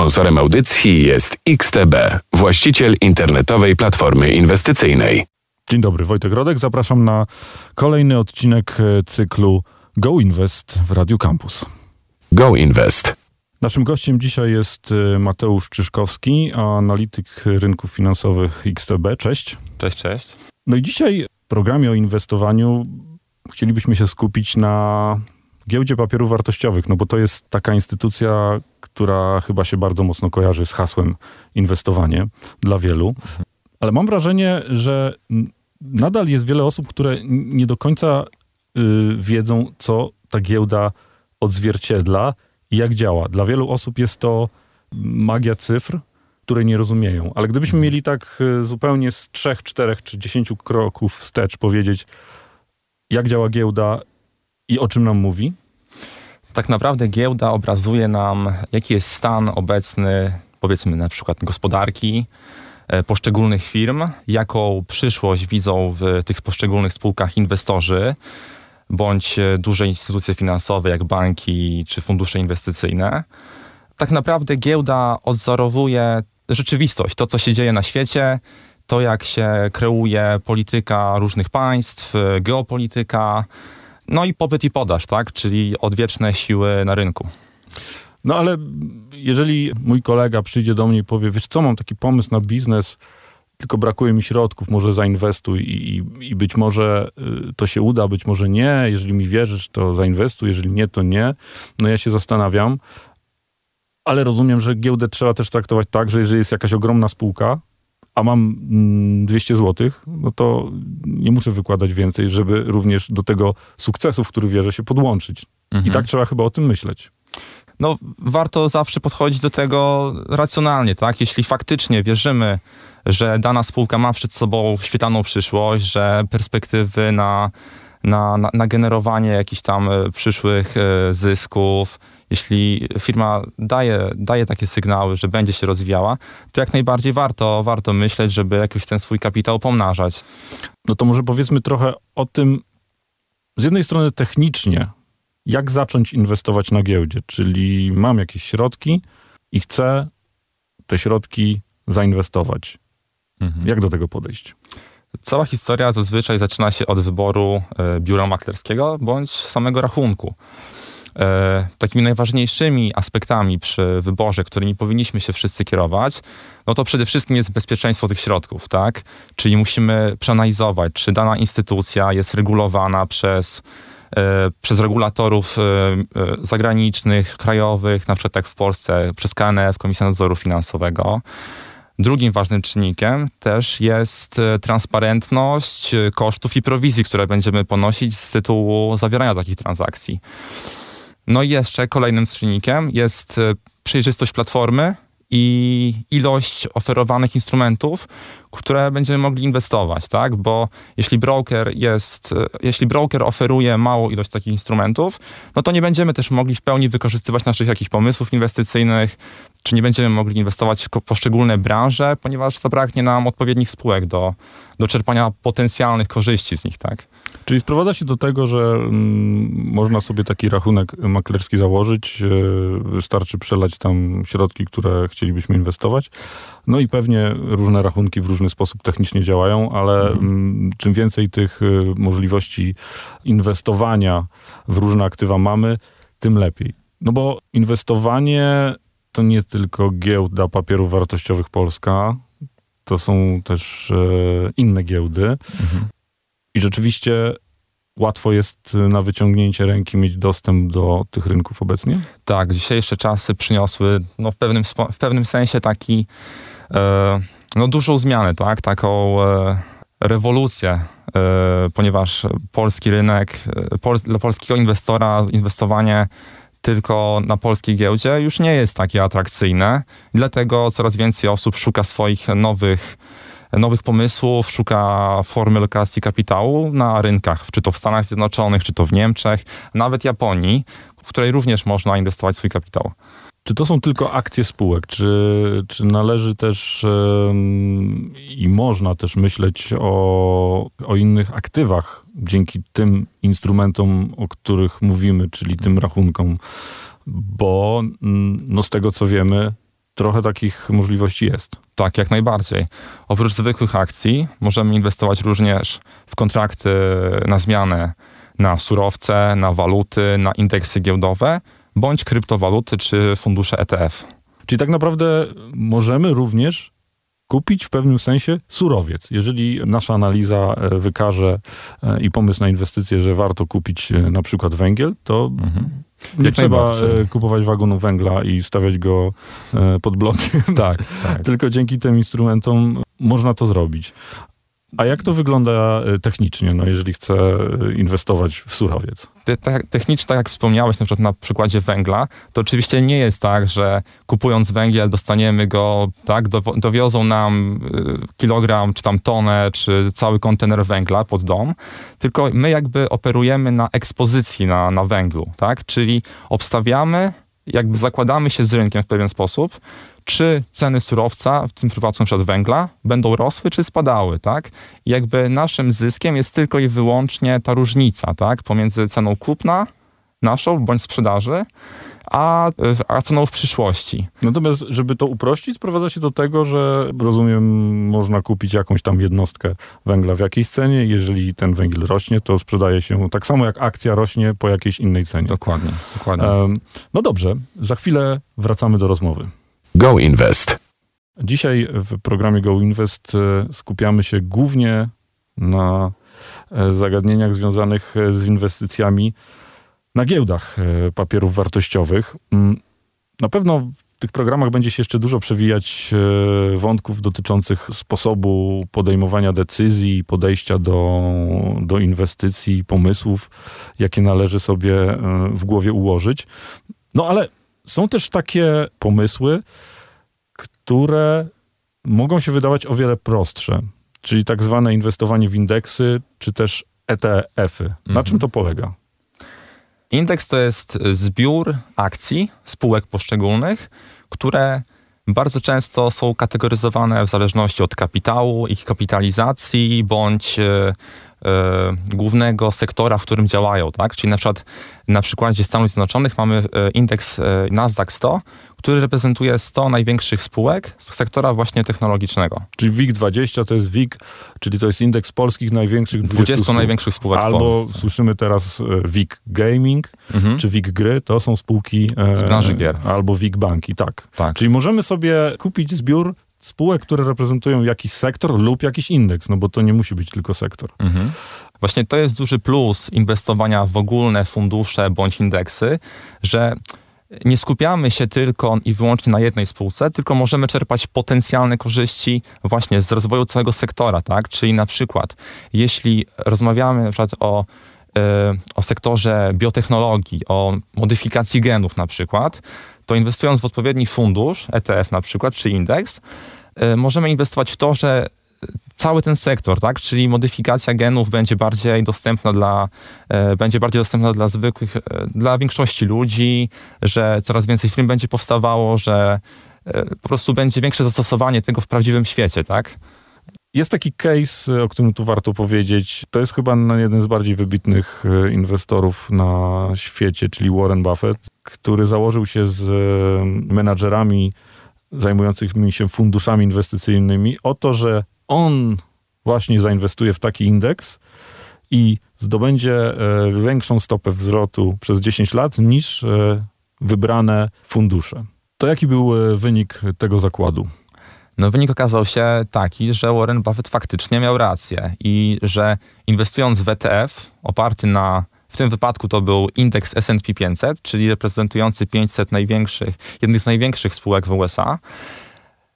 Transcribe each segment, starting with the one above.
Sponsorem audycji jest XTB, właściciel internetowej platformy inwestycyjnej. Dzień dobry, Wojtek Rodek. Zapraszam na kolejny odcinek e, cyklu Go Invest w Radio Campus. Go Invest. Naszym gościem dzisiaj jest e, Mateusz Czyszkowski, analityk rynków finansowych XTB. Cześć. Cześć, cześć. No i dzisiaj w programie o inwestowaniu chcielibyśmy się skupić na giełdzie papierów wartościowych, no bo to jest taka instytucja, która chyba się bardzo mocno kojarzy z hasłem inwestowanie dla wielu. Ale mam wrażenie, że nadal jest wiele osób, które nie do końca y, wiedzą, co ta giełda odzwierciedla i jak działa. Dla wielu osób jest to magia cyfr, której nie rozumieją. Ale gdybyśmy mieli tak y, zupełnie z trzech, czterech czy dziesięciu kroków wstecz powiedzieć, jak działa giełda i o czym nam mówi? Tak naprawdę giełda obrazuje nam, jaki jest stan obecny, powiedzmy na przykład gospodarki, e, poszczególnych firm, jaką przyszłość widzą w tych poszczególnych spółkach inwestorzy, bądź e, duże instytucje finansowe, jak banki czy fundusze inwestycyjne. Tak naprawdę giełda odzorowuje rzeczywistość, to co się dzieje na świecie, to jak się kreuje polityka różnych państw, e, geopolityka, no i popyt i podaż, tak? Czyli odwieczne siły na rynku. No ale jeżeli mój kolega przyjdzie do mnie i powie, wiesz co, mam taki pomysł na biznes, tylko brakuje mi środków, może zainwestuj i, i, i, być może y, to się uda, być może nie. Jeżeli mi wierzysz, to zainwestuj, jeżeli nie, to nie. No ja się zastanawiam, ale rozumiem, że giełdę trzeba też traktować tak, że jeżeli jest jakaś ogromna spółka, a mam 200 mm, zł, no to nie muszę wykładać więcej, żeby również do tego sukcesu, w który wierzę, się podłączyć. Mhm. I tak trzeba chyba o tym myśleć. No, warto zawsze podchodzić do tego racjonalnie, tak? Jeśli faktycznie wierzymy, że dana spółka ma przed sobą świetlaną przyszłość, że perspektywy na, na, na, na generowanie jakichś tam e, przyszłych e, zysków, jeśli firma daje, daje takie sygnały, że będzie się rozwijała, to jak najbardziej warto, warto myśleć, żeby jakiś ten swój kapitał pomnażać. No to może powiedzmy trochę o tym, z jednej strony technicznie, jak zacząć inwestować na giełdzie, czyli mam jakieś środki i chcę te środki zainwestować. Mhm. Jak do tego podejść? Cała historia zazwyczaj zaczyna się od wyboru e, biura maklerskiego bądź samego rachunku. E, takimi najważniejszymi aspektami przy wyborze, którymi powinniśmy się wszyscy kierować, no to przede wszystkim jest bezpieczeństwo tych środków, tak? Czyli musimy przeanalizować, czy dana instytucja jest regulowana przez e, przez regulatorów zagranicznych, krajowych, na przykład tak w Polsce, przez KNF, Komisję Nadzoru Finansowego. Drugim ważnym czynnikiem też jest transparentność kosztów i prowizji, które będziemy ponosić z tytułu zawierania takich transakcji. No i jeszcze kolejnym czynnikiem jest e, przejrzystość platformy i ilość oferowanych instrumentów, które będziemy mogli inwestować, tak? Bo jeśli broker jest, e, jeśli broker oferuje małą ilość takich instrumentów, no to nie będziemy też mogli w pełni wykorzystywać naszych jakichś pomysłów inwestycyjnych, czy nie będziemy mogli inwestować w poszczególne branże, ponieważ zabraknie nam odpowiednich spółek do, do czerpania potencjalnych korzyści z nich, tak? Czyli sprowadza się do tego, że mm, można sobie taki rachunek maklerski założyć, yy, wystarczy przelać tam środki, które chcielibyśmy inwestować. No i pewnie różne rachunki w różny sposób technicznie działają, ale mhm. mm, czym więcej tych y, możliwości inwestowania w różne aktywa mamy, tym lepiej. No bo inwestowanie to nie tylko giełda papierów wartościowych Polska, to są też e, inne giełdy. Mhm. I rzeczywiście łatwo jest na wyciągnięcie ręki mieć dostęp do tych rynków obecnie? Tak, dzisiejsze czasy przyniosły no, w, pewnym, w pewnym sensie taki e, no, dużą zmianę, tak? taką e, rewolucję, e, ponieważ polski rynek, e, pol, dla polskiego inwestora inwestowanie tylko na polskiej giełdzie już nie jest takie atrakcyjne. Dlatego coraz więcej osób szuka swoich nowych nowych pomysłów, szuka formy lokacji kapitału na rynkach, czy to w Stanach Zjednoczonych, czy to w Niemczech, nawet Japonii, w której również można inwestować swój kapitał. Czy to są tylko akcje spółek? Czy, czy należy też i można też myśleć o, o innych aktywach dzięki tym instrumentom, o których mówimy, czyli tym rachunkom? Bo no, z tego co wiemy, trochę takich możliwości jest. Tak, jak najbardziej. Oprócz zwykłych akcji możemy inwestować również w kontrakty na zmianę, na surowce, na waluty, na indeksy giełdowe, bądź kryptowaluty czy fundusze ETF. Czyli tak naprawdę możemy również kupić w pewnym sensie surowiec. Jeżeli nasza analiza e, wykaże e, i pomysł na inwestycje, że warto kupić e, na przykład węgiel, to mhm. nie trzeba kupować wagonu węgla i stawiać go pod blokiem. Tak, tak. Tylko dzięki tym instrumentom można to zrobić. A jak to wygląda e, technicznie, no, jeżeli chcę e, inwestować w surowiec? Te, te, technicznie, tak jak wspomniałeś na przykład na przykładzie węgla, to oczywiście nie jest tak, że kupując węgiel dostaniemy go, tak, do, dowiozą nam e, kilogram, czy tam tonę, czy cały kontener węgla pod dom, tylko my jakby operujemy na ekspozycji na, na węglu, tak, czyli obstawiamy jakby zakładamy się z rynkiem w pewien sposób, czy ceny surowca, w tym przypadku np. węgla, będą rosły czy spadały, tak? Jakby naszym zyskiem jest tylko i wyłącznie ta różnica, tak? Pomiędzy ceną kupna naszą bądź sprzedaży, a, a ceną w przyszłości. Natomiast, żeby to uprościć, sprowadza się do tego, że rozumiem, można kupić jakąś tam jednostkę węgla w jakiejś cenie. Jeżeli ten węgiel rośnie, to sprzedaje się tak samo jak akcja rośnie po jakiejś innej cenie. Dokładnie, dokładnie. no dobrze, za chwilę wracamy do rozmowy. Go Invest. Dzisiaj w programie Go Invest e, skupiamy się głównie na e, zagadnieniach związanych e, z inwestycjami na giełdach papierów wartościowych. Mm, na pewno w tych programach będzie się jeszcze dużo przewijać wątków dotyczących sposobu podejmowania decyzji, podejścia do, do inwestycji, pomysłów, jakie należy sobie w głowie ułożyć. No ale są też takie pomysły, które mogą się wydawać o wiele prostsze, czyli tak zwane inwestowanie w indeksy, czy też ETF-y. Na mhm. czym to polega? Indeks to jest zbiór akcji spółek poszczególnych, które bardzo często są kategoryzowane w zależności od kapitału, ich kapitalizacji bądź e, głównego sektora, w którym działają. Tak? Czyli na przykład na przykładzie Stanów Zjednoczonych mamy e, indeks e, Nasdaq 100, który reprezentuje 100 największych spółek z sektora właśnie technologicznego. Czyli WIG20 to jest WIG, czyli to jest indeks polskich największych 20, 20 spółek. największych spółek Albo słyszymy teraz e, WIG Gaming, mhm. czy WIG Gry, to są spółki z branży gier. Albo WIG Banki, tak. tak. Czyli możemy sobie kupić zbiór spółek, które reprezentują jakiś sektor lub jakiś indeks, no bo to nie musi być tylko sektor. Mhm. Właśnie to jest duży plus inwestowania w ogólne fundusze bądź indeksy, że nie skupiamy się tylko i wyłącznie na jednej spółce, tylko możemy czerpać potencjalne korzyści właśnie z rozwoju całego sektora, tak? Czyli na przykład, jeśli rozmawiamy na przykład o, e, o sektorze biotechnologii, o modyfikacji genów na przykład, to inwestując w odpowiedni fundusz, ETF na przykład, czy indeks, e, możemy inwestować w to, że cały ten sektor, tak? Czyli modyfikacja genów będzie bardziej dostępna dla, e, będzie bardziej dostępna dla zwykłych, e, dla większości ludzi, że coraz więcej firm będzie powstawało, że po prostu będzie większe zastosowanie tego w prawdziwym świecie, tak? Jest taki case, o którym tu warto powiedzieć. To jest chyba jeden z bardziej wybitnych inwestorów na świecie, czyli Warren Buffett, który założył się z menadżerami zajmującymi się funduszami inwestycyjnymi o to, że on właśnie zainwestuje w taki indeks i zdobędzie e, większą stopę wzrostu przez 10 lat niż e, wybrane fundusze. To jaki był e, wynik tego zakładu? No wynik okazał się taki, że Warren Buffett faktycznie miał rację i że inwestując w ETF oparty na w tym wypadku to był indeks S&P 500, czyli reprezentujący 500 największych, jednych z największych spółek w USA,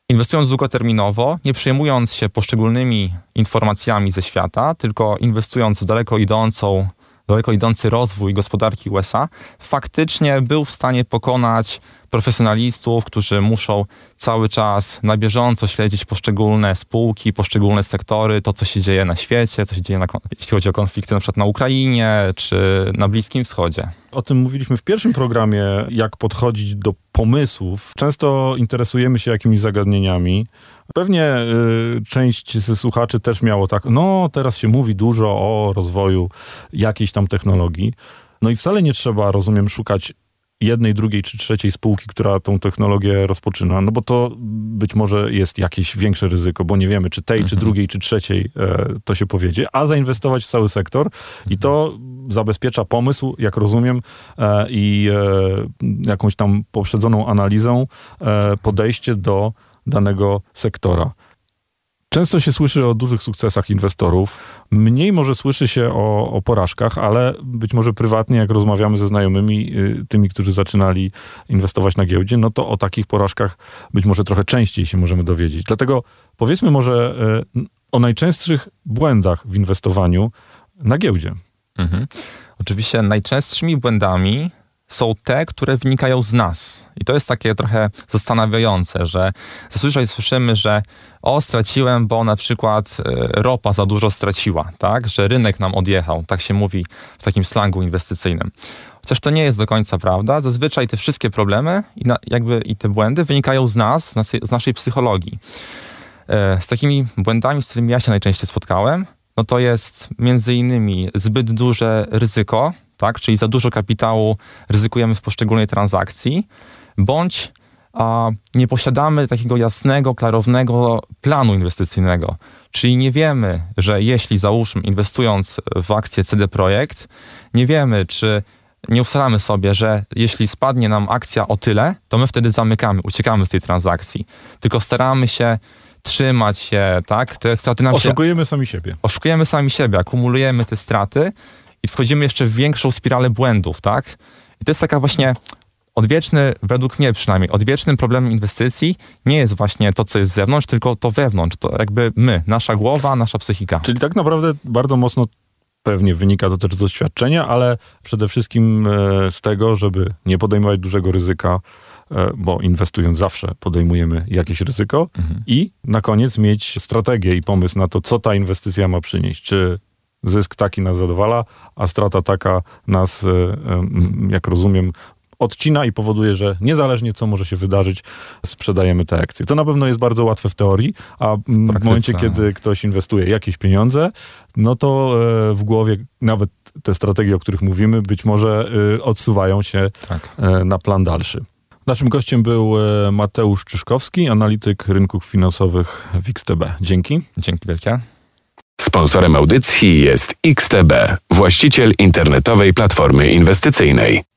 Inwestując długoterminowo, nie przejmując się poszczególnymi informacjami ze świata, tylko inwestując w daleko idącą, daleko idący rozwój gospodarki USA, faktycznie był w stanie pokonać profesjonalistów, którzy muszą cały czas na bieżąco śledzić poszczególne spółki, poszczególne sektory, to co się dzieje na świecie, co się dzieje, na, jeśli chodzi o konflikty na przykład na Ukrainie czy na Bliskim Wschodzie. O tym mówiliśmy w pierwszym programie, jak podchodzić do pomysłów. Często interesujemy się jakimiś zagadnieniami. Pewnie y, część ze słuchaczy też miało tak, no teraz się mówi dużo o rozwoju jakiejś tam technologii. No i wcale nie trzeba, rozumiem, szukać jednej, drugiej czy trzeciej spółki, która tą technologię rozpoczyna, no bo to być może jest jakieś większe ryzyko, bo nie wiemy, czy tej, mhm. czy drugiej, czy trzeciej e, to się powiedzie, a zainwestować w cały sektor i to zabezpiecza pomysł, jak rozumiem, e, i e, jakąś tam poprzedzoną analizą e, podejście do danego sektora. Często się słyszy o dużych sukcesach inwestorów. Mniej może słyszy się o, o, porażkach, ale być może prywatnie, jak rozmawiamy ze znajomymi, y, tymi, którzy zaczynali inwestować na giełdzie, no to o takich porażkach być może trochę częściej się możemy dowiedzieć. Dlatego powiedzmy może y, o najczęstszych błędach w inwestowaniu na giełdzie. Mhm. Oczywiście najczęstszymi błędami są te, które wynikają z nas. I to jest takie trochę zastanawiające, że zazwyczaj słyszymy, że o, straciłem, bo na przykład e, ropa za dużo straciła, tak? Że rynek nam odjechał. Tak się mówi w takim slangu inwestycyjnym. Chociaż to nie jest do końca prawda. Zazwyczaj te wszystkie problemy i, na, jakby, i te błędy wynikają z nas, z naszej, z naszej psychologii. E, z takimi błędami, z którymi ja się najczęściej spotkałem, no to jest między innymi zbyt duże ryzyko, tak? czyli za dużo kapitału ryzykujemy w poszczególnej transakcji, bądź a, nie posiadamy takiego jasnego, klarownego planu inwestycyjnego. Czyli nie wiemy, że jeśli załóżmy inwestując w akcję CD Projekt, nie wiemy, czy nie ustalamy sobie, że jeśli spadnie nam akcja o tyle, to my wtedy zamykamy, uciekamy z tej transakcji. Tylko staramy się trzymać się, tak? Te straty nam Oszukujemy się, sami siebie. Oszukujemy sami siebie, akumulujemy te straty i wchodzimy jeszcze w większą spiralę błędów, tak? I to jest taka właśnie odwieczny, według mnie przynajmniej, odwiecznym problemem inwestycji nie jest właśnie to, co jest z zewnątrz, tylko to wewnątrz, to jakby my, nasza głowa, nasza psychika. Czyli tak naprawdę bardzo mocno pewnie wynika to też z doświadczenia, ale przede wszystkim e, z tego, żeby nie podejmować dużego ryzyka, e, bo inwestując zawsze podejmujemy jakieś ryzyko mhm. i na koniec mieć strategię i pomysł na to, co ta inwestycja ma przynieść. Czy zysk taki nas zadowala, a strata taka nas, e, jak rozumiem, odcina i powoduje, że niezależnie co może się wydarzyć, sprzedajemy te akcje. To na pewno jest bardzo łatwe w teorii, a w momencie, kiedy ktoś inwestuje jakieś pieniądze, no to e, w głowie nawet te strategie, o których mówimy, być może e, odsuwają się tak. na plan dalszy. Naszym gościem był Mateusz Czyszkowski, analityk rynków finansowych w XTB. Dzięki. Dzięki wielkie. Sponsorem audycji jest XTB, właściciel internetowej platformy inwestycyjnej.